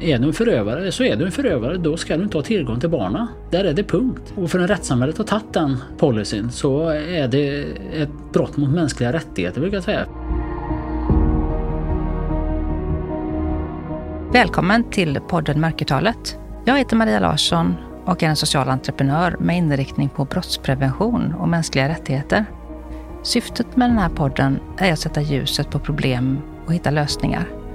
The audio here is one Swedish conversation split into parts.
Är du en förövare så är du en förövare. Då ska du inte ha tillgång till barnen. Där är det punkt. Och för en rättssamhället har tagit den policyn så är det ett brott mot mänskliga rättigheter brukar jag säga. Välkommen till podden Mörkertalet. Jag heter Maria Larsson och är en social entreprenör med inriktning på brottsprevention och mänskliga rättigheter. Syftet med den här podden är att sätta ljuset på problem och hitta lösningar.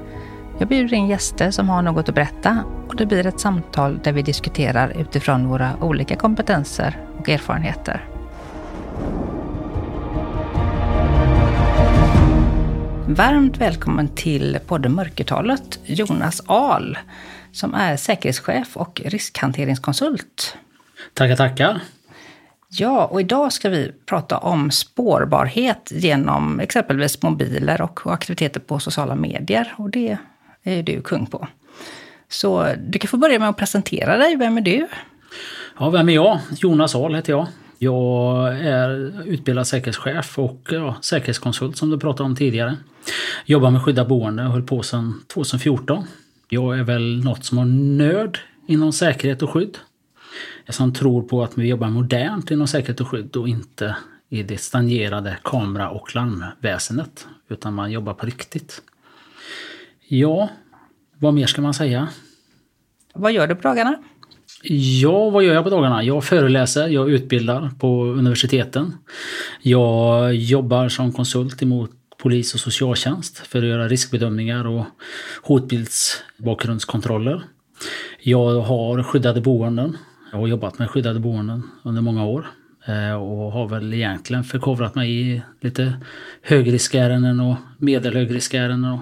Jag bjuder in gäster som har något att berätta och det blir ett samtal där vi diskuterar utifrån våra olika kompetenser och erfarenheter. Varmt välkommen till podden Mörkertalet, Jonas Ahl, som är säkerhetschef och riskhanteringskonsult. Tackar, tackar. Ja, och idag ska vi prata om spårbarhet genom exempelvis mobiler och aktiviteter på sociala medier. Och det är du kung på. Så du kan få börja med att presentera dig. Vem är du? Ja, vem är jag? Jonas Ahl heter jag. Jag är utbildad säkerhetschef och ja, säkerhetskonsult som du pratade om tidigare. Jobbar med skyddat boende och höll på sedan 2014. Jag är väl något som har nörd inom säkerhet och skydd. Jag som tror på att vi jobbar modernt inom säkerhet och skydd och inte i det stagnerade kamera och larmväsendet. Utan man jobbar på riktigt. Ja, vad mer ska man säga? Vad gör du på dagarna? Ja, vad gör jag på dagarna? Jag föreläser, jag utbildar på universiteten. Jag jobbar som konsult emot polis och socialtjänst för att göra riskbedömningar och hotbildsbakgrundskontroller. Jag har skyddade boenden. Jag har jobbat med skyddade boenden under många år eh, och har väl egentligen förkovrat mig i lite högriskärenden och medelhögriskärenden.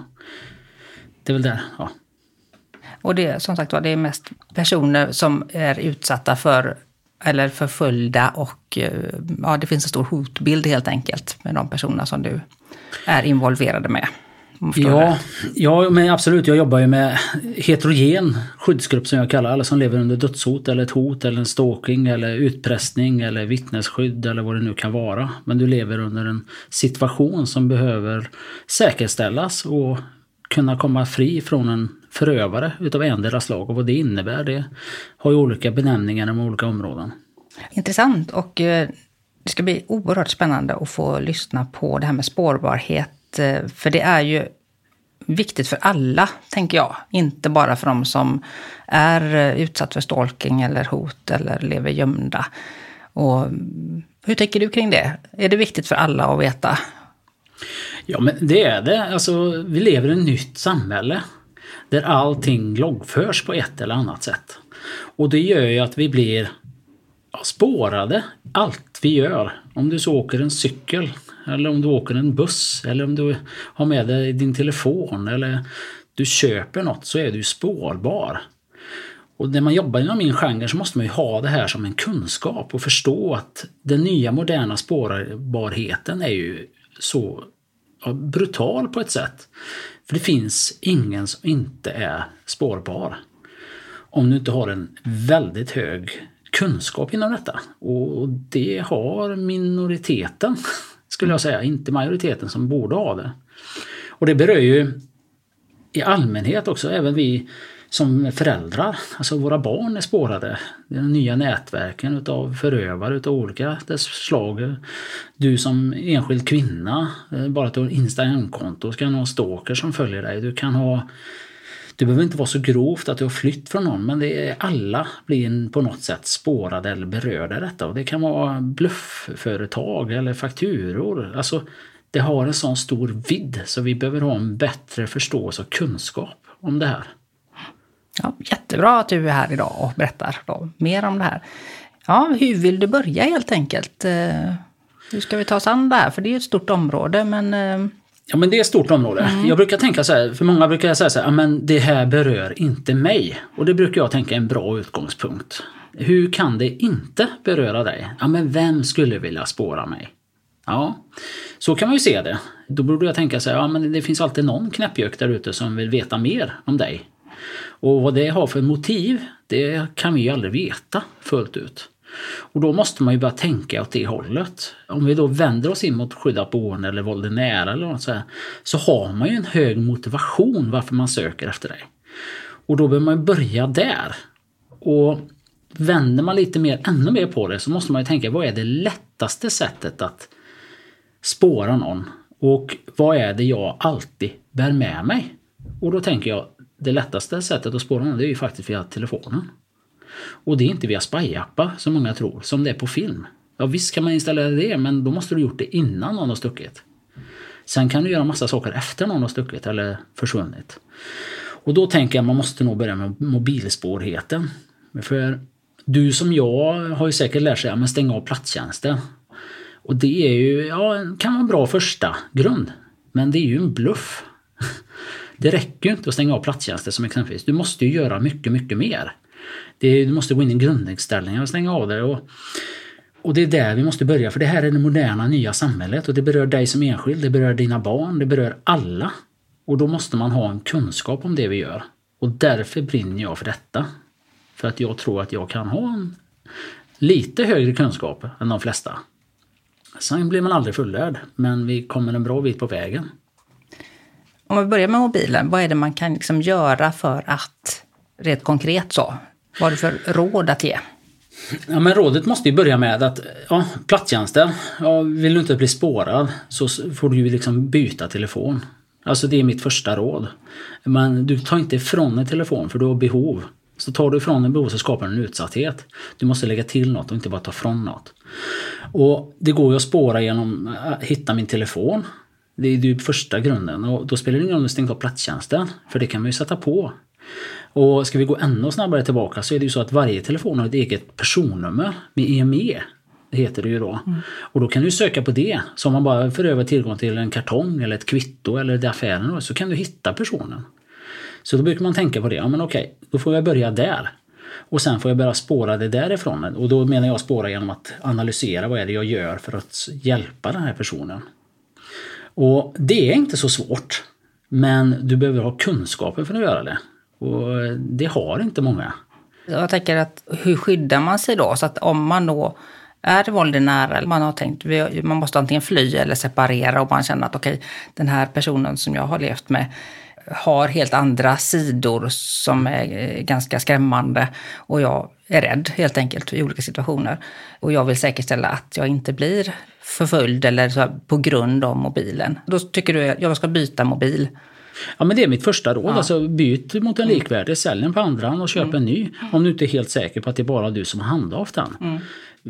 Det är väl där, ja. Och det som sagt var, det är mest personer som är utsatta för eller förföljda och eh, ja, det finns en stor hotbild helt enkelt med de personerna som du är involverade med. Ja, ja, men absolut. Jag jobbar ju med heterogen skyddsgrupp som jag kallar alla som lever under dödshot eller ett hot eller en stalking eller utpressning eller vittnesskydd eller vad det nu kan vara. Men du lever under en situation som behöver säkerställas och kunna komma fri från en förövare utav endera slag och vad det innebär det har ju olika benämningar inom olika områden. Intressant och eh, det ska bli oerhört spännande att få lyssna på det här med spårbarhet. Eh, för det är ju viktigt för alla, tänker jag. Inte bara för de som är utsatta utsatt för stalking eller hot eller lever gömda. Och mm, hur tänker du kring det? Är det viktigt för alla att veta? Ja, men det är det. Alltså, vi lever i ett nytt samhälle där allting loggförs på ett eller annat sätt. Och det gör ju att vi blir spårade. Allt vi gör. Om du så åker en cykel eller om du åker en buss eller om du har med dig din telefon eller du köper något så är du spårbar. Och när man jobbar inom min genre så måste man ju ha det här som en kunskap och förstå att den nya moderna spårbarheten är ju så brutal på ett sätt. För det finns ingen som inte är spårbar. Om du inte har en väldigt hög kunskap inom detta. Och det har minoriteten, skulle jag säga. Inte majoriteten som borde ha det. Och det berör ju i allmänhet också även vi som föräldrar. Alltså våra barn är spårade. De nya nätverken utav förövare utav olika dess slag. Du som enskild kvinna, eh, bara att du har Instagramkonto, ska ha stalker som följer dig. Du kan ha det behöver inte vara så grovt att du har flytt från någon men det är, alla blir på något sätt spårade eller berörda i detta. Och det kan vara bluffföretag eller fakturor. Alltså, det har en sån stor vidd så vi behöver ha en bättre förståelse och kunskap om det här. Ja, jättebra att du är här idag och berättar mer om det här. Ja, hur vill du börja helt enkelt? Eh, hur ska vi ta oss an det här? För det är ett stort område, men... Eh, ja, men det är ett stort område. Mm. Jag brukar tänka så här, för många brukar jag säga så här, men det här berör inte mig. Och det brukar jag tänka är en bra utgångspunkt. Hur kan det inte beröra dig? Ja, men vem skulle vilja spåra mig? Ja, så kan man ju se det. Då borde jag tänka så här, ja men det finns alltid någon knäppjök där ute som vill veta mer om dig. Och vad det har för motiv, det kan vi ju aldrig veta fullt ut. Och då måste man ju börja tänka åt det hållet. Om vi då vänder oss in mot skyddat boende eller våld i nära eller något så, här, så har man ju en hög motivation varför man söker efter dig. Och då behöver man börja där. Och vänder man lite mer, ännu mer på det så måste man ju tänka vad är det lättaste sättet att spåra någon? Och vad är det jag alltid bär med mig? Och då tänker jag det lättaste sättet att spåra det är ju faktiskt via telefonen. Och det är inte via spyappar som många tror, som det är på film. Ja visst kan man installera det men då måste du gjort det innan någon har stuckit. Sen kan du göra massa saker efter någon har stuckit eller försvunnit. Och då tänker jag man måste nog börja med mobilspårheten. För du som jag har ju säkert lärt sig att stänga av platstjänsten. Och det är ju, ja, kan vara en bra första grund. Men det är ju en bluff. Det räcker ju inte att stänga av platstjänster som exempelvis. Du måste ju göra mycket, mycket mer. Det, du måste gå in i grundinställningar och stänga av det. Och, och det är där vi måste börja, för det här är det moderna nya samhället och det berör dig som enskild, det berör dina barn, det berör alla. Och då måste man ha en kunskap om det vi gör. Och därför brinner jag för detta. För att jag tror att jag kan ha en lite högre kunskap än de flesta. Sen blir man aldrig fullärd, men vi kommer en bra bit på vägen. Om vi börjar med mobilen, vad är det man kan liksom göra för att, rent konkret så, vad har du för råd att ge? Ja, men rådet måste ju börja med att ja, platstjänster, ja, vill du inte bli spårad så får du ju liksom byta telefon. Alltså det är mitt första råd. Men du tar inte ifrån en telefon för du har behov. Så tar du ifrån en behov så skapar du en utsatthet. Du måste lägga till något och inte bara ta från något. Och det går ju att spåra genom att hitta min telefon. Det är ju första grunden och då spelar det ingen roll om du stängt av platstjänsten. För det kan man ju sätta på. Och ska vi gå ännu snabbare tillbaka så är det ju så att varje telefon har ett eget personnummer med EME. Det heter det ju då. Mm. Och då kan du söka på det. Så om man bara för över tillgång till en kartong eller ett kvitto eller det affären så kan du hitta personen. Så då brukar man tänka på det. Ja men okej, då får jag börja där. Och sen får jag börja spåra det därifrån. Och då menar jag spåra genom att analysera vad är det jag gör för att hjälpa den här personen. Och det är inte så svårt. Men du behöver ha kunskapen för att göra det. Och det har inte många. Jag tänker att hur skyddar man sig då? Så att om man då är våld nära, man har tänkt man måste antingen fly eller separera och man känner att okej, okay, den här personen som jag har levt med har helt andra sidor som är eh, ganska skrämmande och jag är rädd helt enkelt i olika situationer. Och jag vill säkerställa att jag inte blir förföljd eller så på grund av mobilen. Då tycker du att jag ska byta mobil. Ja men det är mitt första råd. Ja. Alltså, byt mot en likvärdig, sälj den på andra och köp mm. en ny. Om du inte är helt säker på att det är bara du som har handhaft den. Mm.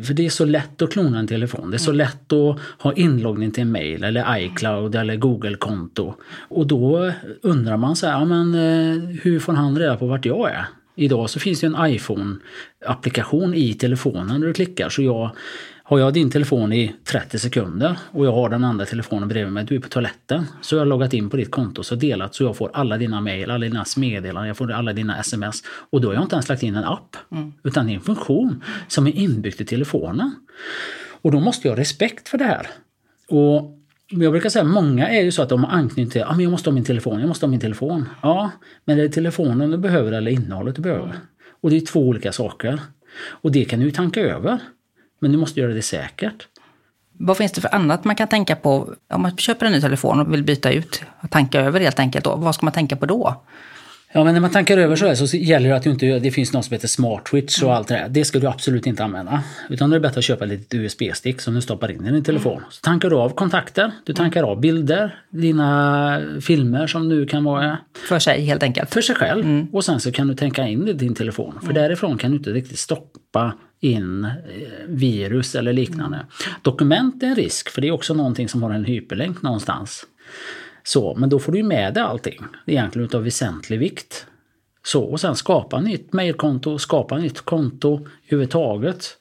För det är så lätt att klona en telefon. Det är så mm. lätt att ha inloggning till en mail eller iCloud eller Google-konto. Och då undrar man så här, ja, men, eh, hur får han reda på vart jag är? Idag så finns det en iPhone-applikation i telefonen när du klickar. Så jag har jag din telefon i 30 sekunder och jag har den andra telefonen bredvid mig, du är på toaletten. Så jag har loggat in på ditt konto och delat så jag får alla dina mejl, alla dina meddelanden, jag får alla dina sms. Och då har jag inte ens lagt in en app. Mm. Utan det är en funktion som är inbyggd i telefonen. Och då måste jag ha respekt för det här. Och jag brukar säga många är ju så att de har anknytning till, ah, jag måste ha min telefon, jag måste ha min telefon. Ja, men är det telefonen du behöver eller innehållet du behöver? Och det är två olika saker. Och det kan du ju tanka över. Men du måste göra det säkert. Vad finns det för annat man kan tänka på om man köper en ny telefon och vill byta ut tanka över helt enkelt? Då? Vad ska man tänka på då? Ja men när man tankar över så, här så gäller det att du inte, det finns något som heter smart switch och allt det där. Det ska du absolut inte använda. Utan det är bättre att köpa ett litet USB-stick som du stoppar in i din telefon. Så tankar du av kontakter, du tankar av bilder, dina filmer som nu kan vara... För sig helt enkelt? För sig själv. Mm. Och sen så kan du tänka in det i din telefon. För mm. därifrån kan du inte riktigt stoppa in eh, virus eller liknande. Mm. Dokument är en risk för det är också någonting som har en hyperlänk någonstans. Så, men då får du med dig allting, egentligen utav väsentlig vikt. Så, och sen skapa nytt mejlkonto, skapa nytt konto överhuvudtaget.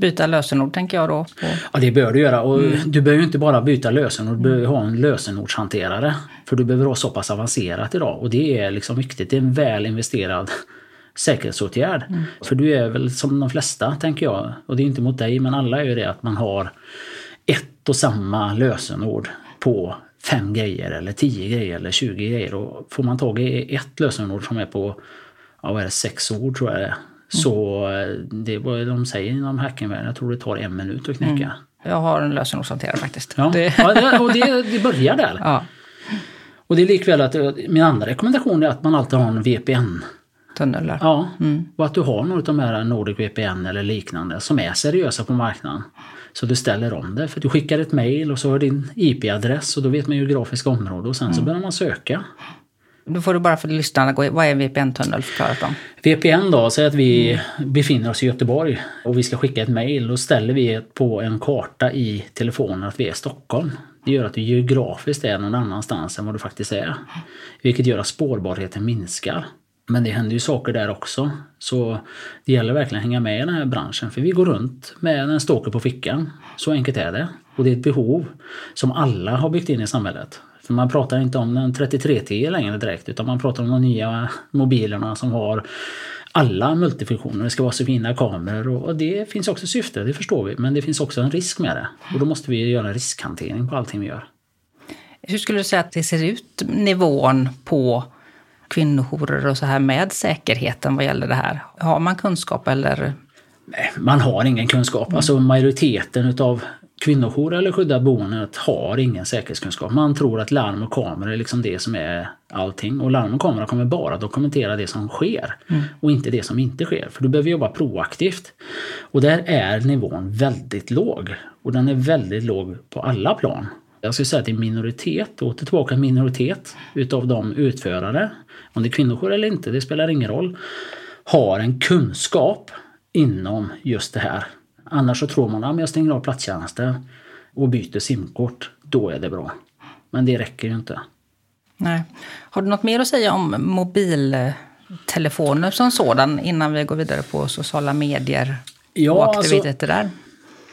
Byta lösenord tänker jag då? På. Ja det bör du göra och mm. du behöver ju inte bara byta lösenord, du behöver ha en lösenordshanterare. För du behöver ha så pass avancerat idag och det är liksom viktigt. Det är en väl investerad säkerhetsåtgärd. Mm. För du är väl som de flesta tänker jag, och det är inte mot dig men alla är ju det att man har ett och samma lösenord på fem grejer eller tio grejer eller 20 grejer. Och får man tag i ett lösenord som är på ja, vad är det, sex ord tror jag det är. Mm. Så eh, det är vad de säger inom hackingvärlden. Jag tror det tar en minut att knäcka. Mm. Jag har en lösenordshanterare faktiskt. Ja, det... ja och det, det börjar där. Ja. Och det är likväl att min andra rekommendation är att man alltid har en VPN tunnel. Ja, och att du har något av de här Nordic VPN eller liknande som är seriösa på marknaden. Så du ställer om det. För du skickar ett mail och så har din IP-adress och då vet man geografiska område och sen så börjar man söka. Då får du bara för lyssnarna Vad är en VPN-tunnel? Förklara för dem. VPN då, säg att vi befinner oss i Göteborg och vi ska skicka ett mail. Då ställer vi på en karta i telefonen att vi är i Stockholm. Det gör att du geografiskt är någon annanstans än vad du faktiskt är. Vilket gör att spårbarheten minskar. Men det händer ju saker där också. Så det gäller verkligen att hänga med i den här branschen. För vi går runt med en stalker på fickan. Så enkelt är det. Och det är ett behov som alla har byggt in i samhället. För man pratar inte om den 3310 längre direkt utan man pratar om de nya mobilerna som har alla multifunktioner. Det ska vara så fina kameror och det finns också syfte, det förstår vi. Men det finns också en risk med det. Och då måste vi göra en riskhantering på allting vi gör. Hur skulle du säga att det ser ut, nivån på kvinnojourer och så här med säkerheten vad gäller det här? Har man kunskap eller? Nej, man har ingen kunskap. Alltså majoriteten utav kvinnojourer eller skyddat boendet har ingen säkerhetskunskap. Man tror att larm och kamera är liksom det som är allting. Och larm och kamera kommer bara dokumentera det som sker mm. och inte det som inte sker. För du behöver jobba proaktivt. Och där är nivån väldigt låg. Och den är väldigt låg på alla plan. Jag skulle säga att det är minoritet, åter tillbaka minoritet utav de utförare, om det är kvinnojour eller inte, det spelar ingen roll, har en kunskap inom just det här. Annars så tror man att jag stänger av platstjänsten och byter simkort. Då är det bra. Men det räcker ju inte. Nej. Har du något mer att säga om mobiltelefoner som sådan innan vi går vidare på sociala medier ja, och alltså- aktiviteter alltså, där?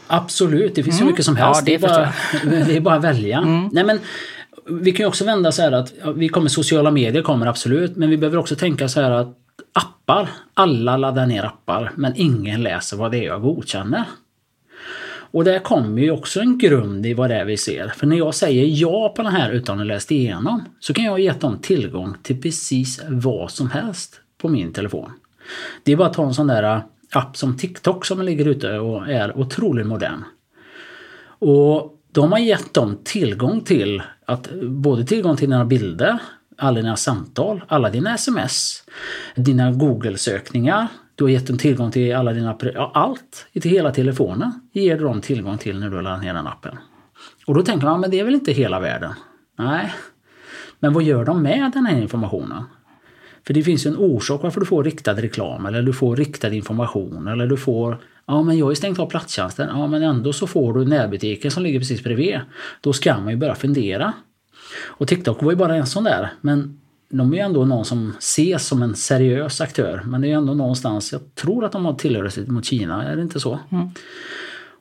Absolut, det finns mm. ju mycket som helst. Ja, det, är bara, det är bara att välja. Mm. Nej, men, vi kan ju också vända så här att vi kommer sociala medier kommer absolut, men vi behöver också tänka så här att appar, alla laddar ner appar, men ingen läser vad det är jag godkänner. Och där kommer ju också en grund i vad det är vi ser. För när jag säger ja på den här utan att ha läst igenom så kan jag ge dem tillgång till precis vad som helst på min telefon. Det är bara att ta en sån där app som TikTok som ligger ute och är otroligt modern. Och de har gett dem tillgång till att både tillgång till dina bilder, alla dina samtal, alla dina sms, dina Google-sökningar. Du har gett dem tillgång till alla dina, ja, allt i hela telefonen ger du dem tillgång till när du laddar ner den appen. Och då tänker man, men det är väl inte hela världen? Nej. Men vad gör de med den här informationen? För det finns ju en orsak varför du får riktad reklam eller du får riktad information eller du får Ja men jag har stängt av platstjänsten. Ja men ändå så får du närbutiken som ligger precis bredvid. Då ska man ju börja fundera. Och TikTok var ju bara en sån där. Men de är ju ändå någon som ses som en seriös aktör. Men det är ju ändå någonstans, jag tror att de har tillhörighet mot Kina, är det inte så? Mm.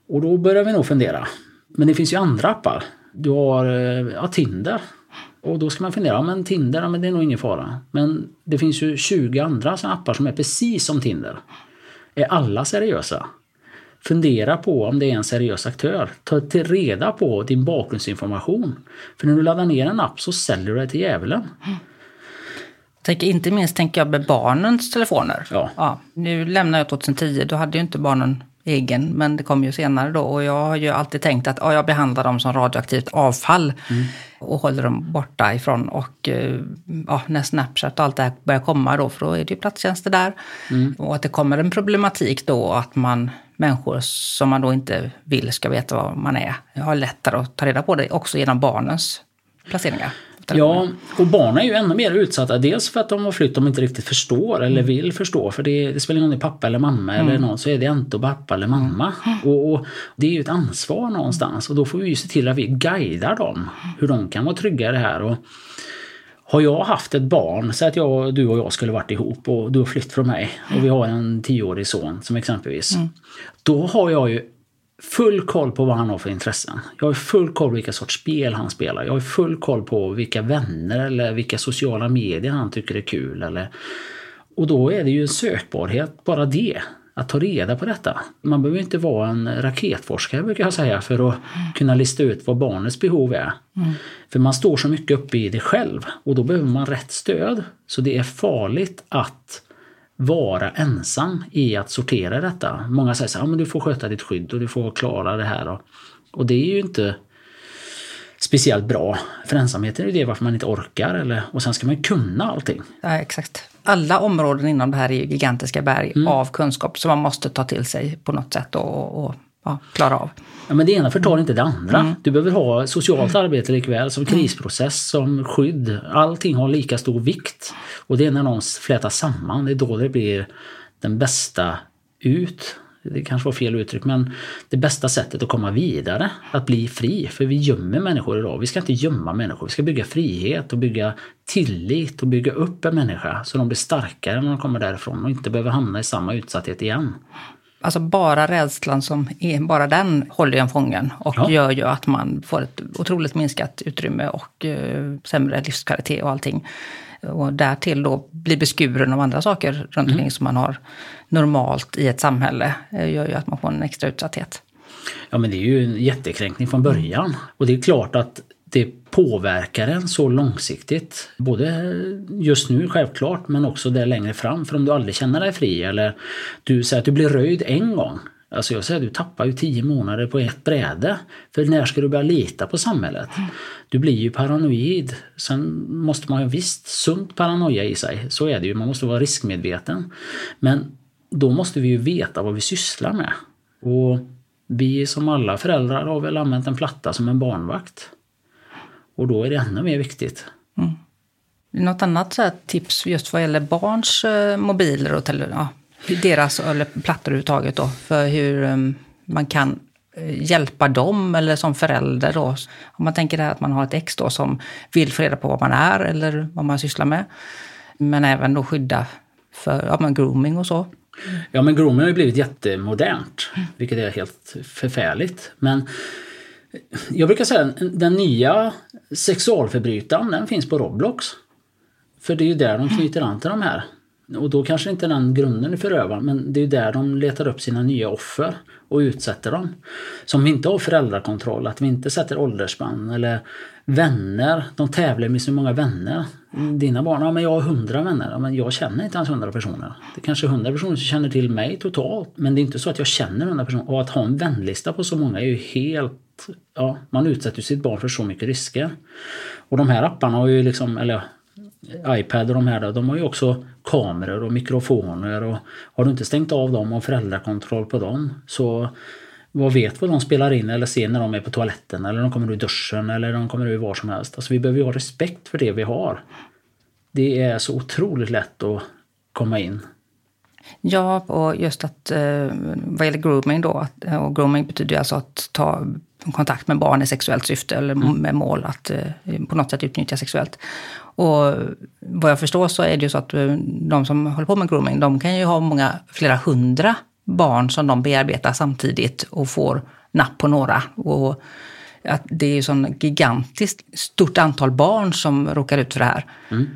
Och då börjar vi nog fundera. Men det finns ju andra appar. Du har eh, ja, Tinder. Och då ska man fundera, men Tinder, men det är nog ingen fara. Men det finns ju 20 andra appar som är precis som Tinder. Är alla seriösa? Fundera på om det är en seriös aktör. Ta till reda på din bakgrundsinformation. För när du laddar ner en app så säljer du det till djävulen. Tänker, inte minst tänker jag med barnens telefoner. Ja. Ja, nu lämnade jag 2010, då hade ju inte barnen egen, men det kom ju senare då. Och jag har ju alltid tänkt att ja, jag behandlar dem som radioaktivt avfall mm. och håller dem borta ifrån. Och eh, ja, när Snapchat och allt det här börjar komma då, för då är det ju platstjänster där. Mm. Och att det kommer en problematik då att man människor som man då inte vill ska veta vad man är, har lättare att ta reda på det också genom barnens placeringar. Ja, och barn är ju ännu mer utsatta. Dels för att de har flytt de inte riktigt förstår eller mm. vill förstå. För det, det spelar ingen roll om det är pappa eller mamma mm. eller någon så är det inte pappa eller mamma. Mm. Och, och, Det är ju ett ansvar någonstans och då får vi ju se till att vi guidar dem. Hur de kan vara trygga i det här. Och, har jag haft ett barn, säg att jag, du och jag skulle varit ihop och du har flytt från mig och vi har en tioårig son som exempelvis. Mm. Då har jag ju full koll på vad han har för intressen. Jag har full koll på vilka sorts spel han spelar. Jag har full koll på vilka vänner eller vilka sociala medier han tycker är kul. Eller... Och då är det ju en sökbarhet, bara det. Att ta reda på detta. Man behöver inte vara en raketforskare brukar jag säga för att mm. kunna lista ut vad barnets behov är. Mm. För man står så mycket uppe i det själv och då behöver man rätt stöd. Så det är farligt att vara ensam i att sortera detta. Många säger så här, ja, men du får sköta ditt skydd och du får klara det här. Och, och det är ju inte speciellt bra. För ensamheten är ju det varför man inte orkar. Eller, och sen ska man ju kunna allting. Ja, exakt. alla områden inom det här är gigantiska berg mm. av kunskap som man måste ta till sig på något sätt och, och ja, klara av. Ja, men det ena förtar inte det andra. Mm. Du behöver ha socialt arbete likväl som krisprocess, som skydd. Allting har lika stor vikt. Och det är när de flätas samman, det är då det blir den bästa ut det kanske var fel uttryck, men det bästa sättet att komma vidare, att bli fri. För vi gömmer människor idag. Vi ska inte gömma människor. Vi ska bygga frihet och bygga tillit och bygga upp en människa så de blir starkare när de kommer därifrån och inte behöver hamna i samma utsatthet igen. Alltså bara rädslan som är, bara den håller en fången och ja. gör ju att man får ett otroligt minskat utrymme och eh, sämre livskvalitet och allting. Och därtill då bli beskuren av andra saker runt omkring mm. som man har normalt i ett samhälle eh, gör ju att man får en extra utsatthet. Ja men det är ju en jättekränkning från början. Och det är klart att det påverkar en så långsiktigt. Både just nu självklart men också där längre fram. För om du aldrig känner dig fri eller du säger att du blir röjd en gång Alltså jag säger du tappar ju tio månader på ett bräde. För när ska du börja lita på samhället? Du blir ju paranoid. Sen måste man ju visst sunt paranoia i sig. Så är det ju, man måste vara riskmedveten. Men då måste vi ju veta vad vi sysslar med. Och vi som alla föräldrar har väl använt en platta som en barnvakt. Och då är det ännu mer viktigt. Mm. Något annat så tips just vad gäller barns eh, mobiler och ja, deras, eller plattor överhuvudtaget då, för hur um, man kan eh, hjälpa dem eller som förälder då. Om man tänker att man har ett ex då som vill få reda på vad man är eller vad man sysslar med. Men även då skydda för ja, men grooming och så. Ja men grooming har ju blivit jättemodernt, vilket är helt förfärligt. Men jag brukar säga att den nya sexualförbrytaren den finns på Roblox. För det är ju där de knyter an till de här. Och då kanske inte den grunden är förövaren men det är där de letar upp sina nya offer och utsätter dem. Som vi inte har föräldrakontroll, att vi inte sätter åldersspann eller vänner. De tävlar med så många vänner. Dina barn, ja men jag har hundra vänner. Ja, men jag känner inte ens hundra personer. Det är kanske hundra personer som känner till mig totalt. Men det är inte så att jag känner hundra personer. Och att ha en vänlista på så många är ju helt... Ja, man utsätter sitt barn för så mycket risker. Och de här apparna har ju liksom, eller iPad och de här de har ju också kameror och mikrofoner och har du inte stängt av dem och föräldrakontroll på dem så vad vet vad de spelar in eller ser när de är på toaletten eller de kommer ur duschen eller de kommer ur var som helst. Alltså vi behöver ju ha respekt för det vi har. Det är så otroligt lätt att komma in. Ja, och just att eh, vad gäller grooming då, och grooming betyder ju alltså att ta kontakt med barn i sexuellt syfte eller mm. med mål att eh, på något sätt utnyttja sexuellt. Och vad jag förstår så är det ju så att eh, de som håller på med grooming, de kan ju ha många, flera hundra barn som de bearbetar samtidigt och får napp på några. Och att det är ju sån gigantiskt stort antal barn som råkar ut för det här. Mm.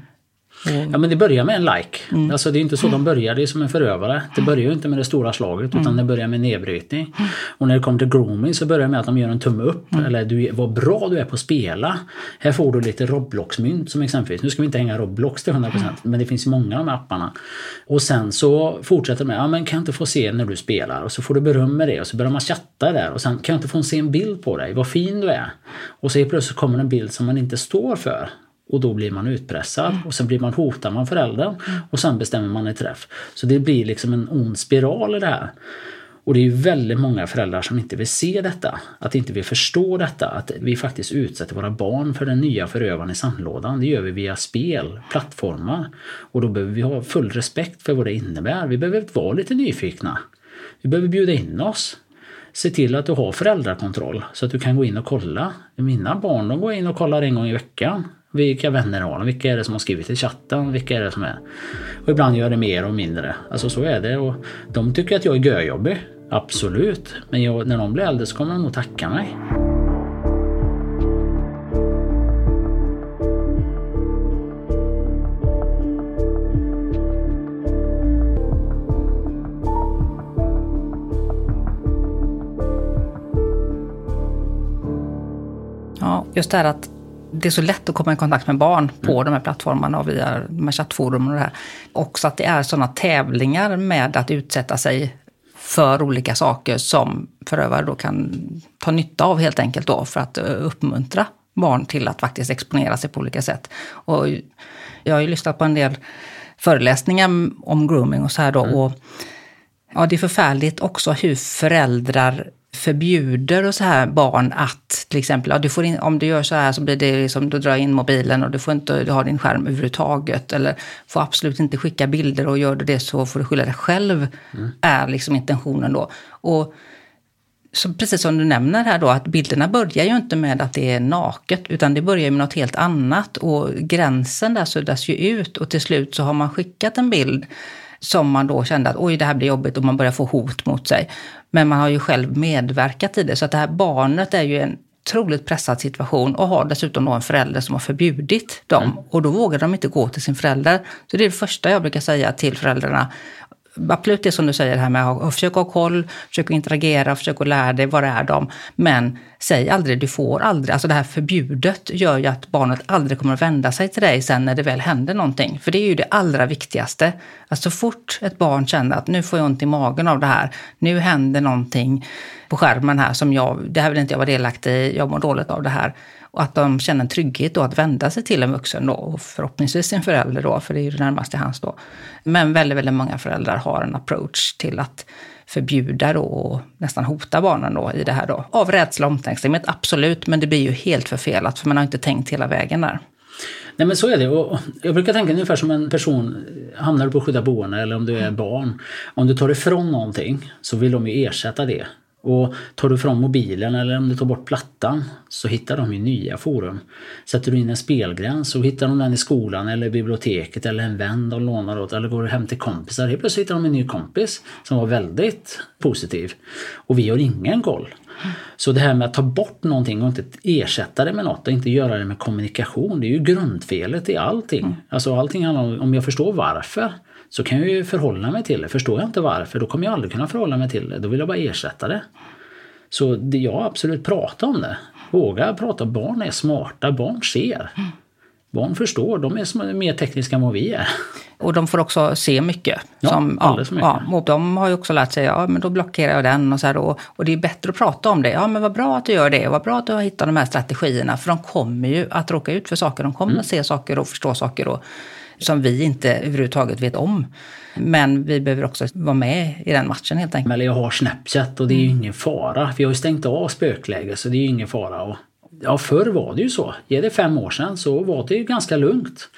Ja men det börjar med en like. Mm. Alltså det är inte så de börjar, det är som en förövare. Det börjar ju inte med det stora slaget utan mm. det börjar med nedbrytning. Och när det kommer till grooming så börjar det med att de gör en tumme upp. Mm. Eller du, vad bra du är på att spela. Här får du lite Roblox-mynt som exempelvis. Nu ska vi inte hänga Roblox till 100% men det finns många av de här apparna. Och sen så fortsätter med, ja men kan jag inte få se när du spelar? Och så får du beröm med det och så börjar man chatta där och sen kan jag inte få se en bild på dig, vad fin du är. Och så plötsligt kommer en bild som man inte står för. Och då blir man utpressad och sen blir man hotad man föräldern och sen bestämmer man en träff. Så det blir liksom en ond spiral i det här. Och det är ju väldigt många föräldrar som inte vill se detta, att inte vill förstå detta, att vi faktiskt utsätter våra barn för den nya förövaren i sandlådan. Det gör vi via spel, plattformar. Och då behöver vi ha full respekt för vad det innebär. Vi behöver vara lite nyfikna. Vi behöver bjuda in oss. Se till att du har föräldrakontroll så att du kan gå in och kolla. Mina barn de går in och kollar en gång i veckan. Vilka vänner har de? Vilka är det som har skrivit i chatten? Vilka är det som är... Och ibland gör det mer och mindre. Alltså så är det. Och de tycker att jag är görjobbig. Absolut. Men jag, när de blir äldre så kommer de nog tacka mig. Ja, just det här att det är så lätt att komma i kontakt med barn på mm. de här plattformarna och via de här chattforum och det här. Också att det är sådana tävlingar med att utsätta sig för olika saker som förövare då kan ta nytta av helt enkelt då för att eh, uppmuntra barn till att faktiskt exponera sig på olika sätt. Och jag har ju lyssnat på en del föreläsningar om grooming och så här då. Mm. Och, ja, det är förfärligt också hur föräldrar förbjuder och så här barn att till exempel, ja, du får in, om du gör så här så blir det liksom, du drar in mobilen och du får inte ha din skärm överhuvudtaget. Eller får absolut inte skicka bilder och gör du det så får du skylla dig själv. Mm. Är liksom intentionen då. Och så precis som du nämner här då, att bilderna börjar ju inte med att det är naket, utan det börjar med något helt annat. Och gränsen där suddas ju ut och till slut så har man skickat en bild som man då kände att oj, det här blir jobbigt och man börjar få hot mot sig. Men man har ju själv medverkat i det, så att det här barnet är ju en otroligt pressad situation och har dessutom då en förälder som har förbjudit dem. Mm. Och då vågar de inte gå till sin förälder. Så det är det första jag brukar säga till föräldrarna absolut det som du säger här med att försöka ha koll, försöka interagera, försöka lära dig vad det är de. Men säg aldrig, du får aldrig. Alltså det här förbudet gör ju att barnet aldrig kommer att vända sig till dig sen när det väl händer någonting. För det är ju det allra viktigaste. Att så fort ett barn känner att nu får jag ont i magen av det här, nu händer någonting på skärmen här som jag, det här vill inte jag vara delaktig i, jag mår dåligt av det här. Och att de känner en trygghet då att vända sig till en vuxen då, och förhoppningsvis sin förälder då, för det är ju det närmaste hans då. Men väldigt, väldigt många föräldrar har en approach till att förbjuda då och nästan hota barnen då i det här då. Av rädsla och omtänksamhet, absolut, men det blir ju helt förfelat för man har inte tänkt hela vägen där. Nej men så är det. Och jag brukar tänka ungefär som en person, hamnar du på skydda boende eller om du är barn. Om du tar ifrån någonting så vill de ju ersätta det och tar du fram mobilen eller om du tar bort plattan så hittar de ju nya forum. Sätter du in en spelgräns så hittar de den i skolan eller biblioteket eller en vän de lånar åt eller går hem till kompisar. Helt plötsligt hittar de en ny kompis som var väldigt positiv. Och vi har ingen koll. Så det här med att ta bort någonting och inte ersätta det med något och inte göra det med kommunikation, det är ju grundfelet i allting. Mm. Alltså allting handlar om, om jag förstår varför så kan jag ju förhålla mig till det. Förstår jag inte varför, då kommer jag aldrig kunna förhålla mig till det. Då vill jag bara ersätta det. Så det, jag absolut prata om det. Våga prata. Barn är smarta, barn ser. Barn förstår, de är mer tekniska än vad vi är. Och de får också se mycket. Ja, som, alldeles mycket. Ja, och de har ju också lärt sig, ja men då blockerar jag den och så här då. Och det är bättre att prata om det. Ja men vad bra att du gör det, vad bra att du har hittat de här strategierna. För de kommer ju att råka ut för saker, de kommer mm. att se saker och förstå saker. Och, som vi inte överhuvudtaget vet om. Men vi behöver också vara med i den matchen helt enkelt. Eller jag har Snapchat och det är ju ingen fara. Vi har ju stängt av spökläge så det är ju ingen fara. Ja, förr var det ju så. Ge det fem år sedan så var det ju ganska lugnt.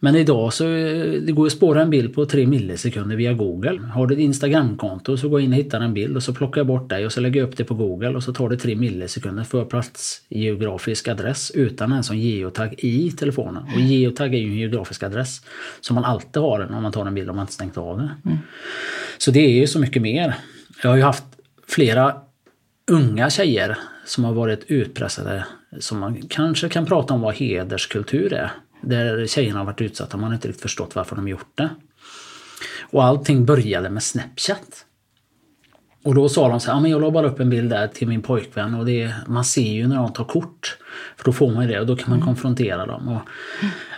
Men idag så det går att spåra en bild på 3 millisekunder via Google. Har du ett Instagramkonto så går jag in och hittar en bild och så plockar jag bort dig och så lägger jag upp det på Google och så tar det 3 millisekunder för plats geografisk adress utan en sån geotag i telefonen. Och geotag är ju en geografisk adress som man alltid har om man tar en bild om man inte stängt av det. Mm. Så det är ju så mycket mer. Jag har ju haft flera unga tjejer som har varit utpressade som man kanske kan prata om vad hederskultur är. Där tjejerna har varit utsatta, man har inte riktigt förstått varför de gjort det. Och allting började med Snapchat. Och då sa de så här, ja, men jag la bara upp en bild där till min pojkvän och det, man ser ju när de tar kort. För då får man ju det och då kan man mm. konfrontera dem. Och,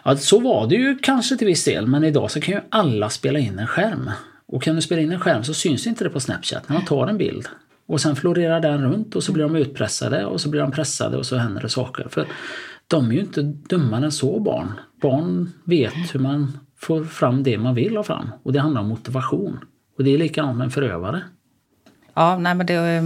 ja, så var det ju kanske till viss del men idag så kan ju alla spela in en skärm. Och kan du spela in en skärm så syns inte det på Snapchat när man tar en bild. Och sen florerar den runt och så blir de utpressade och så blir de pressade och så händer det saker. För de är ju inte dummare än så barn. Barn vet hur man får fram det man vill ha fram. Och det handlar om motivation. Och det är likadant med en förövare. Ja, nej men det,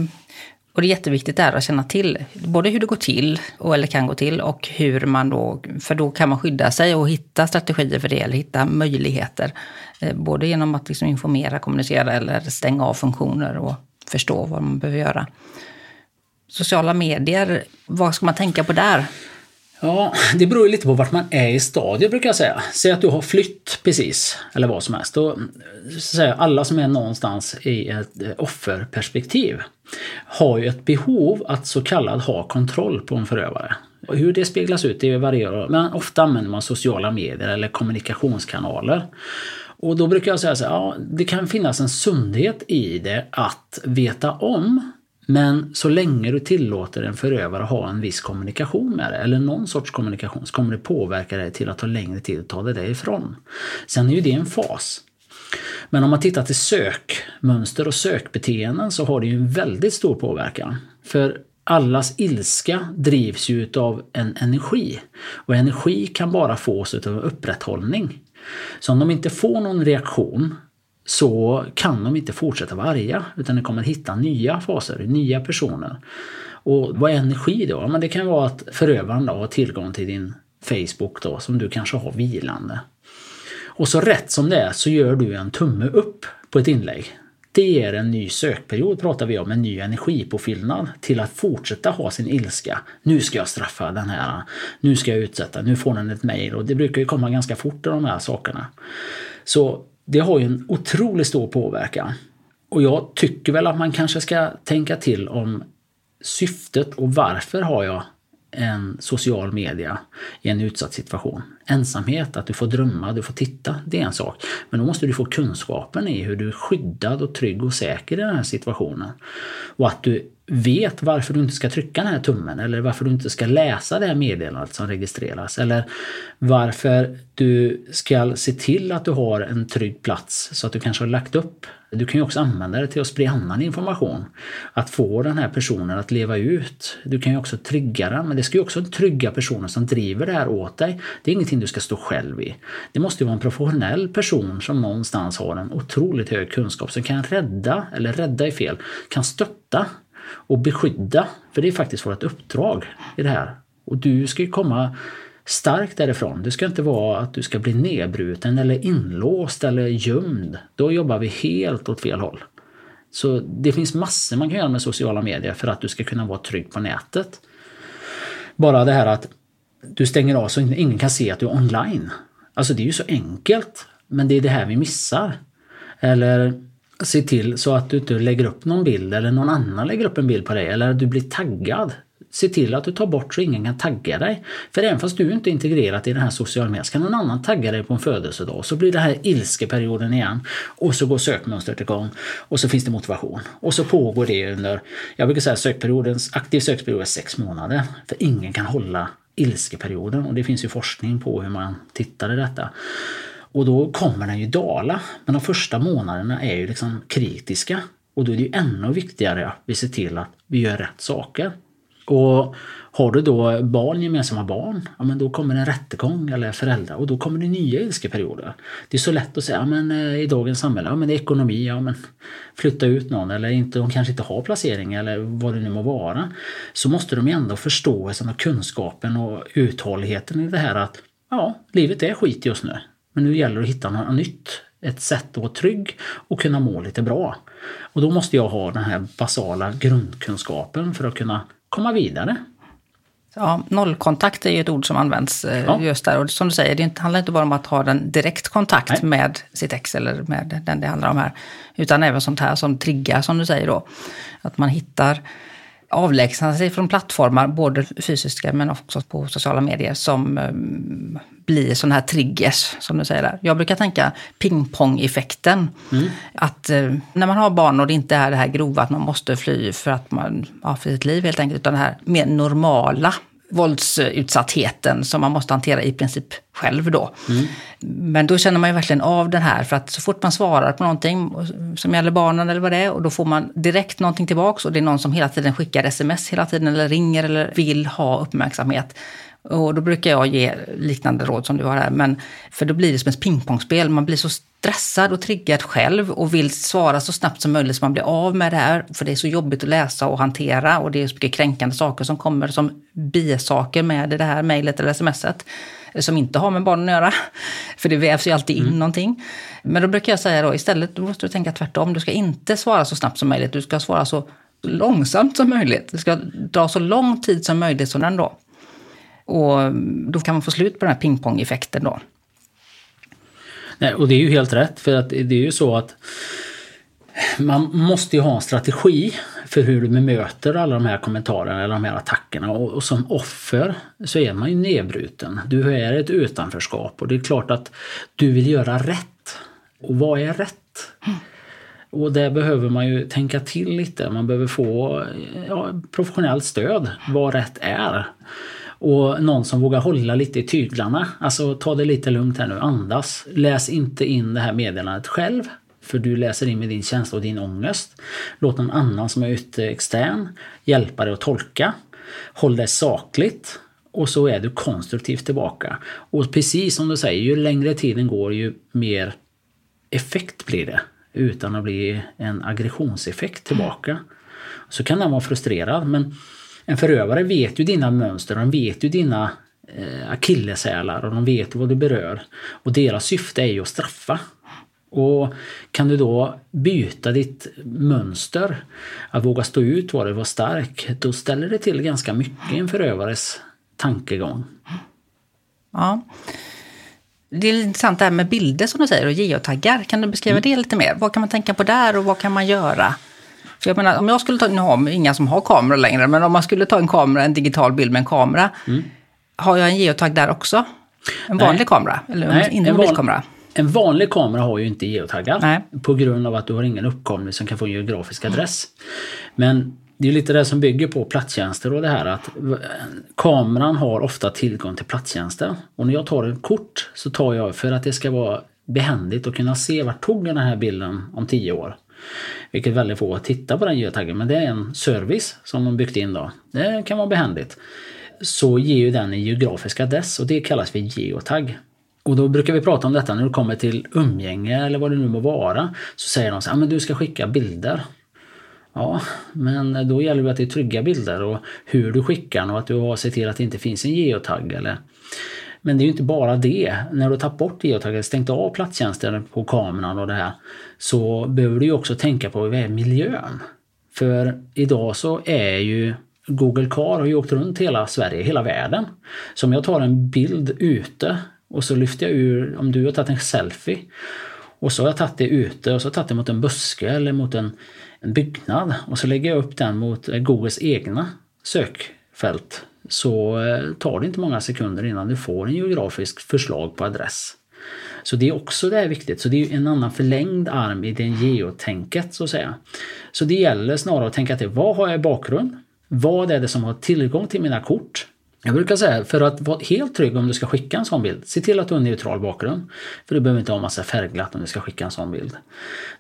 och det är jätteviktigt där att känna till både hur det går till, och, eller kan gå till, och hur man då, för då kan man skydda sig och hitta strategier för det, eller hitta möjligheter. Eh, både genom att liksom informera, kommunicera eller stänga av funktioner och förstå vad man behöver göra. Sociala medier, vad ska man tänka på där? Ja, det beror ju lite på vart man är i stadiet brukar jag säga. Säg att du har flytt precis, eller vad som helst. Då, så alla som är någonstans i ett eh, offerperspektiv har ju ett behov att så kallad ha kontroll på en förövare. Och hur det speglas ut det varierar, men ofta använder man sociala medier eller kommunikationskanaler. Och då brukar jag säga så här, ja, det kan finnas en sundhet i det att veta om men så länge du tillåter en förövare att ha en viss kommunikation med dig, eller någon sorts kommunikation, så kommer det påverka dig till att ta längre tid att ta dig därifrån. Sen är ju det en fas. Men om man tittar till sökmönster och sökbeteenden så har det ju en väldigt stor påverkan. För allas ilska drivs ju utav en energi. Och energi kan bara fås utav upprätthållning. Så om de inte får någon reaktion så kan de inte fortsätta vara arga utan de kommer hitta nya faser, nya personer. Och vad är energi då? Men det kan vara att förövaren då har tillgång till din Facebook då som du kanske har vilande. Och så rätt som det är så gör du en tumme upp på ett inlägg. Det är en ny sökperiod pratar vi om, en ny energipåfyllnad till att fortsätta ha sin ilska. Nu ska jag straffa den här, nu ska jag utsätta, nu får den ett mejl och det brukar ju komma ganska fort de här sakerna. Så det har ju en otroligt stor påverkan. Och jag tycker väl att man kanske ska tänka till om syftet och varför har jag en social media i en utsatt situation. Ensamhet, att du får drömma, du får titta, det är en sak. Men då måste du få kunskapen i hur du är skyddad och trygg och säker i den här situationen. Och att du vet varför du inte ska trycka den här tummen eller varför du inte ska läsa det här meddelandet som registreras. Eller varför du ska se till att du har en trygg plats så att du kanske har lagt upp du kan ju också använda det till att sprida annan information. Att få den här personen att leva ut. Du kan ju också trygga den, men det ska ju också trygga personen som driver det här åt dig. Det är ingenting du ska stå själv i. Det måste ju vara en professionell person som någonstans har en otroligt hög kunskap som kan rädda, eller rädda är fel, kan stötta och beskydda. För det är faktiskt vårt uppdrag i det här. Och du ska ju komma stark därifrån. Det ska inte vara att du ska bli nedbruten eller inlåst eller gömd. Då jobbar vi helt åt fel håll. Så det finns massor man kan göra med sociala medier för att du ska kunna vara trygg på nätet. Bara det här att du stänger av så ingen kan se att du är online. Alltså det är ju så enkelt. Men det är det här vi missar. Eller se till så att du inte lägger upp någon bild eller någon annan lägger upp en bild på dig eller att du blir taggad se till att du tar bort så ingen kan tagga dig. För även fast du inte är integrerat i den här sociala medier så kan någon annan tagga dig på en födelsedag. Så blir det här ilskeperioden igen och så går sökmönstret igång och så finns det motivation. Och så pågår det under, jag brukar säga sökperiodens, aktiv sökperiod är sex månader. För ingen kan hålla ilskeperioden och det finns ju forskning på hur man tittar i detta. Och då kommer den ju dala. Men de första månaderna är ju liksom kritiska. Och då är det ju ännu viktigare att vi ser till att vi gör rätt saker. Och har du då barn, gemensamma barn, ja, men då kommer en rättegång eller föräldrar och då kommer det nya ilskeperioder. Det är så lätt att säga, ja, men eh, i dagens samhälle, ja men det är ekonomi, ja men flytta ut någon eller inte, de kanske inte har placering eller vad det nu må vara. Så måste de ju ändå förståelsen och kunskapen och uthålligheten i det här att ja, livet är skit just nu. Men nu gäller det att hitta något nytt. Ett sätt att vara trygg och kunna må lite bra. Och då måste jag ha den här basala grundkunskapen för att kunna komma vidare. Ja, nollkontakt är ju ett ord som används eh, ja. just där. Och som du säger, det handlar inte bara om att ha en direkt kontakt Nej. med sitt ex eller med den det handlar om här. Utan även sånt här som triggar, som du säger då. Att man hittar avlägsna sig från plattformar, både fysiska men också på sociala medier, som um, blir sådana här triggers, som du säger där. Jag brukar tänka pingpong-effekten. Mm. Att uh, när man har barn och det inte är det här grova att man måste fly för, att man, ja, för sitt liv helt enkelt, utan det här mer normala våldsutsattheten som man måste hantera i princip själv då. Mm. Men då känner man ju verkligen av den här för att så fort man svarar på någonting som gäller barnen eller vad det är och då får man direkt någonting tillbaks och det är någon som hela tiden skickar sms hela tiden eller ringer eller vill ha uppmärksamhet. Och då brukar jag ge liknande råd som du har här. Men, för då blir det som ett pingpongspel. Man blir så stressad och triggad själv och vill svara så snabbt som möjligt så man blir av med det här. För det är så jobbigt att läsa och hantera och det är så mycket kränkande saker som kommer som bisaker med det här mejlet eller smset. Som inte har med barnen att göra. För det vävs ju alltid in mm. någonting. Men då brukar jag säga då istället, då måste du tänka tvärtom. Du ska inte svara så snabbt som möjligt. Du ska svara så långsamt som möjligt. Det ska dra så lång tid som möjligt som den då. Och då kan man få slut på den här pingpong-effekten då. Nej, och det är ju helt rätt för att det är ju så att man måste ju ha en strategi för hur du bemöter alla de här kommentarerna eller de här attackerna. Och, och, som offer så är man ju nedbruten. Du är ett utanförskap och det är klart att du vill göra rätt. Och vad är rätt? Mm. Och där behöver man ju tänka till lite. Man behöver få ja, professionellt stöd vad rätt är. Och någon som vågar hålla lite i tyglarna. Alltså ta det lite lugnt här nu, andas. Läs inte in det här meddelandet själv. För du läser in med din känsla och din ångest. Låt någon annan som är ute extern hjälpa dig att tolka. Håll dig sakligt. och så är du konstruktivt tillbaka. Och precis som du säger, ju längre tiden går ju mer effekt blir det. Utan att bli en aggressionseffekt tillbaka. Så kan den vara frustrerad men en förövare vet ju dina mönster, de vet ju dina eh, akilleshälar och de vet vad du berör. Och deras syfte är ju att straffa. Och kan du då byta ditt mönster, att våga stå ut, vara, vara stark, då ställer det till ganska mycket i en förövares tankegång. Ja. Det är intressant det här med bilder som du säger och geotaggar. Kan du beskriva mm. det lite mer? Vad kan man tänka på där och vad kan man göra? För jag menar, om jag skulle ta, nu har inga som har kamera längre, men om man skulle ta en kamera, en digital bild med en kamera. Mm. Har jag en geotag där också? En vanlig Nej. kamera? Eller Nej, en mobilkamera? En vanlig kamera har ju inte geotaggar Nej. på grund av att du har ingen uppkoppling som kan få en geografisk adress. Men det är lite det som bygger på platstjänster och det här att kameran har ofta tillgång till platstjänster. Och när jag tar ett kort så tar jag för att det ska vara behändigt att kunna se vart tog den här bilden om tio år. Vilket väldigt få tittar på den geotaggen men det är en service som de byggt in då. Det kan vara behändigt. Så ger ju den en geografisk adress och det kallas för geotag. Och då brukar vi prata om detta när det kommer till umgänge eller vad det nu må vara. Så säger de så här, men du ska skicka bilder. Ja, men då gäller det att det är trygga bilder och hur du skickar och att du har sett till att det inte finns en geotagg. Eller... Men det är ju inte bara det. När du har tagit bort geotaggen, stängt av platstjänsten på kameran och det här, så behöver du ju också tänka på vad är miljön? För idag så är ju Google Car har ju åkt runt hela Sverige, hela världen. Så om jag tar en bild ute och så lyfter jag ur, om du har tagit en selfie och så har jag tagit det ute och så har jag tagit det mot en buske eller mot en, en byggnad och så lägger jag upp den mot Googles egna sökfält så eh, tar det inte många sekunder innan du får en geografisk förslag på adress. Så det är också det är viktigt. Så det är en annan förlängd arm i det geotänket så att säga. Så det gäller snarare att tänka till vad har jag i bakgrund? Vad är det som har tillgång till mina kort? Jag brukar säga, för att vara helt trygg om du ska skicka en sån bild, se till att du har en neutral bakgrund. För du behöver inte ha massa färgglatt om du ska skicka en sån bild.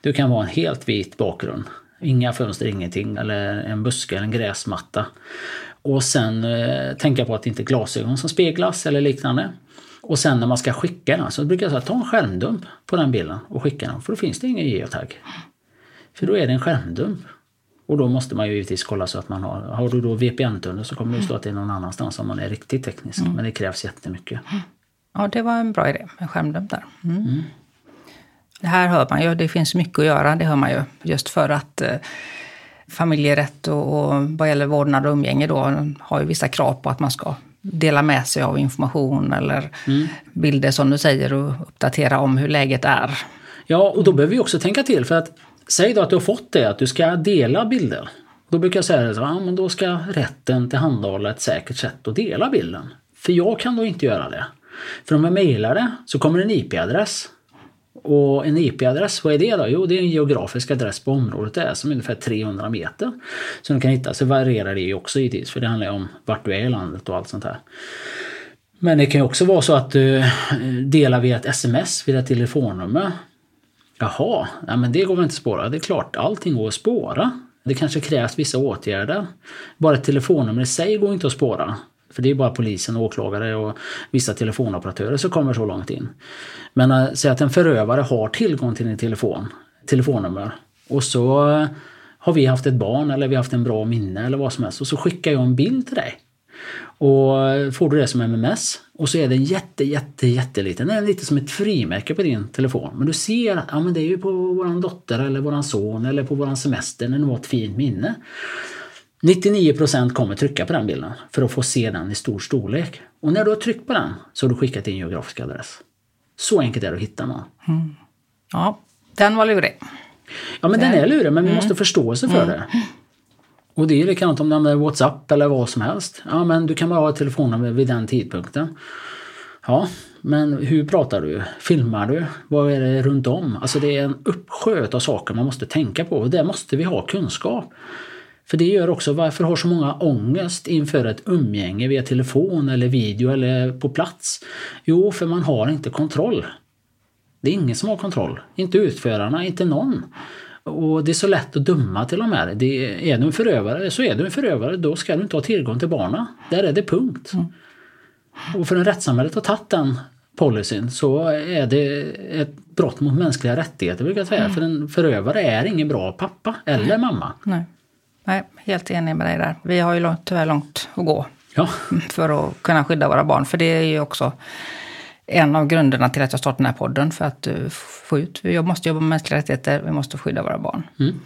Du kan vara en helt vit bakgrund. Inga fönster, ingenting. Eller en buske eller en gräsmatta. Och sen eh, tänka på att det inte är glasögon som speglas eller liknande. Och sen när man ska skicka den så brukar jag säga ta en skärmdump på den bilden och skicka den. För då finns det ingen geotag. För då är det en skärmdump. Och då måste man ju givetvis kolla så att man har, har du då VPN-tunnel så kommer det stå att det är någon annanstans om man är riktigt teknisk. Mm. Men det krävs jättemycket. Ja, det var en bra idé med skärmdump där. Mm. Mm. Det här hör man ju, det finns mycket att göra, det hör man ju. Just för att eh, familjerätt och, och vad gäller vårdnad och umgänge då har ju vissa krav på att man ska dela med sig av information eller mm. bilder som du säger och uppdatera om hur läget är. Ja, och då behöver vi också tänka till för att Säg då att du har fått det, att du ska dela bilder. Då brukar jag säga att ja, men då ska rätten tillhandahålla ett säkert sätt att dela bilden. För jag kan då inte göra det. För om jag mejlar det så kommer en IP-adress. Och en IP-adress, vad är det då? Jo, det är en geografisk adress på området det är som är ungefär 300 meter. Som du kan hitta. Så varierar det ju också givetvis för det handlar ju om vart du är i landet och allt sånt här. Men det kan ju också vara så att du eh, delar via ett sms, via ett telefonnummer. Jaha, ja, men det går väl inte att spåra? Det är klart, allting går att spåra. Det kanske krävs vissa åtgärder. Bara ett telefonnummer i sig går inte att spåra. För det är bara polisen, åklagare och vissa telefonoperatörer som kommer så långt in. Men äh, säg att en förövare har tillgång till din telefon, telefonnummer och så äh, har vi haft ett barn eller vi har haft en bra minne eller vad som helst och så skickar jag en bild till dig. Och eh, får du det som MMS och så är den jätte, jätte, jätteliten. Den är lite som ett frimärke på din telefon. Men du ser att ja, men det är ju på våran dotter eller våran son eller på våran semester när det var ett fint minne. 99% kommer trycka på den bilden för att få se den i stor storlek. Och när du har tryckt på den så har du skickat din geografiska adress. Så enkelt är det att hitta den. Mm. Ja, den var lurig. Ja, men den, den är lurig, men vi mm. måste förståelse för mm. det. Och det är likadant om du använder WhatsApp eller vad som helst. Ja men du kan bara ha ett telefonnummer vid den tidpunkten. Ja, men hur pratar du? Filmar du? Vad är det runt om? Alltså det är en uppsjö av saker man måste tänka på och där måste vi ha kunskap. För det gör också varför har så många ångest inför ett umgänge via telefon eller video eller på plats? Jo, för man har inte kontroll. Det är ingen som har kontroll. Inte utförarna, inte någon. Och det är så lätt att döma till och med. Det är du en förövare så är du en förövare. Då ska du inte ha tillgång till barnen. Där är det punkt. Mm. Och för en rättssamhället har tagit den policyn så är det ett brott mot mänskliga rättigheter brukar jag säga. Mm. För en förövare är ingen bra pappa eller mamma. Nej. Nej, helt enig med dig där. Vi har ju långt, tyvärr långt att gå Ja, för att kunna skydda våra barn. För det är ju också en av grunderna till att jag startade den här podden. För att uh, få ut, vi måste jobba med mänskliga rättigheter, vi måste skydda våra barn. Mm.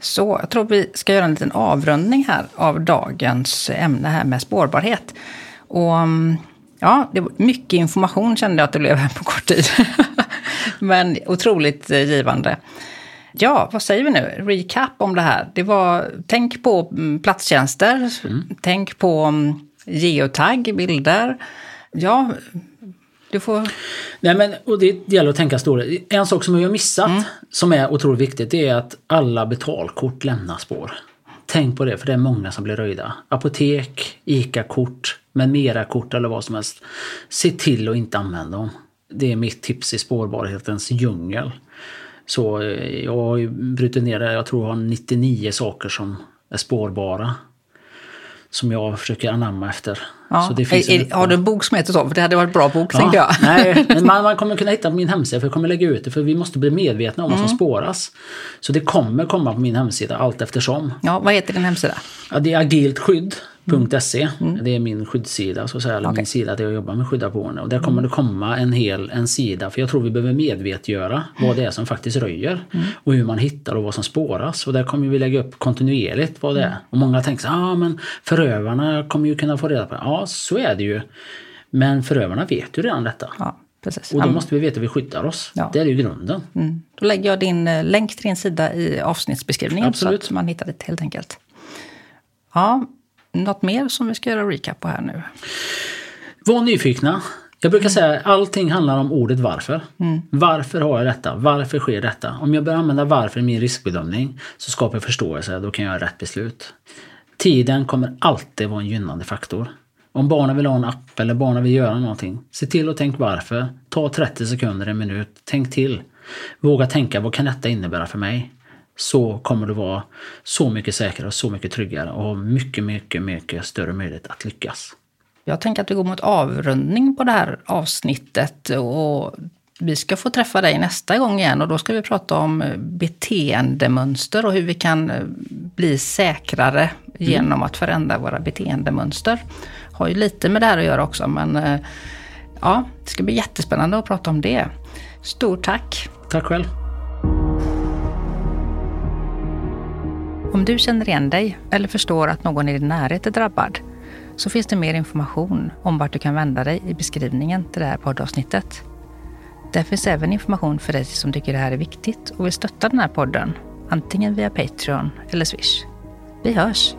Så jag tror vi ska göra en liten avrundning här av dagens ämne här med spårbarhet. Och mm, ja, det var mycket information kände jag att det blev här på kort tid. Men otroligt eh, givande. Ja, vad säger vi nu? Recap om det här. Det var, tänk på mm, platstjänster, tänk på mm, geotag, bilder. Ja, du får... Nej, men, och det gäller att tänka stort. En sak som vi har missat som är otroligt viktigt det är att alla betalkort lämnar spår. Tänk på det för det är många som blir röjda. Apotek, ICA-kort, med mera-kort eller vad som helst. Se till att inte använda dem. Det är mitt tips i spårbarhetens djungel. Så eh, jag har brutit ner det. Jag tror jag har 99 saker som är spårbara. Som jag försöker anamma efter. Ja. Är, har du en bok som heter så? För det hade varit en bra bok, Ja, tänkte jag. nej, men man, man kommer kunna hitta på min hemsida för jag kommer lägga ut det för vi måste bli medvetna om vad Mm. som spåras. Så det kommer komma på min hemsida allt eftersom. Ja, vad heter din hemsida? Ja, det är agiltskydd.se. Det är min skyddssida, så att säga, eller Mm. Okej. min sida där jag jobbar med skydda boende. Och där kommer det komma en hel en sida, för jag tror vi behöver medvetgöra vad det är som faktiskt röjer. Mm. Och hur man hittar och vad som spåras. Och där kommer vi lägga upp kontinuerligt vad det Mm. är. Och många tänker så ah, men förövarna kommer ju kunna få reda på det. Ja, så är det ju. Men förövarna vet ju redan detta. Ja, precis. Och då måste vi veta hur vi skyddar oss. Ja. Det är ju grunden. Mm. Då lägger jag din eh, länk till din sida i avsnittsbeskrivningen Absolut. så att man hittar det helt enkelt. Ja, något mer som vi ska göra recap på här nu? Var nyfikna. Jag brukar säga att allting handlar om ordet varför. Mm. Varför har jag detta? Varför sker detta? Om jag börjar använda varför i min riskbedömning så skapar jag förståelse. Då kan jag göra rätt beslut. Tiden kommer alltid vara en gynnande faktor. Om barnen vill ha en app eller barnen vill göra någonting. Se till och tänk varför. Ta 30 sekunder, en minut. Tänk till. Våga tänka, vad kan detta innebära för mig? Så kommer du vara så mycket säkrare och så mycket tryggare och ha mycket, mycket, mycket större möjlighet att lyckas. Jag tänker att vi går mot avrundning på det här avsnittet. Och vi ska få träffa dig nästa gång igen och då ska vi prata om beteendemönster och hur vi kan eh, bli säkrare genom att förändra våra beteendemönster. Har ju lite med det här att göra också men eh, ja, det ska bli jättespännande att prata om det. Stort tack! Tack själv! Om du känner igen dig eller förstår att någon i din närhet är drabbad så finns det mer information om vart du kan vända dig i beskrivningen till det här poddavsnittet. Där finns även information för dig som tycker det här är viktigt och vill stötta den här podden, antingen via Patreon eller Swish. Vi hörs!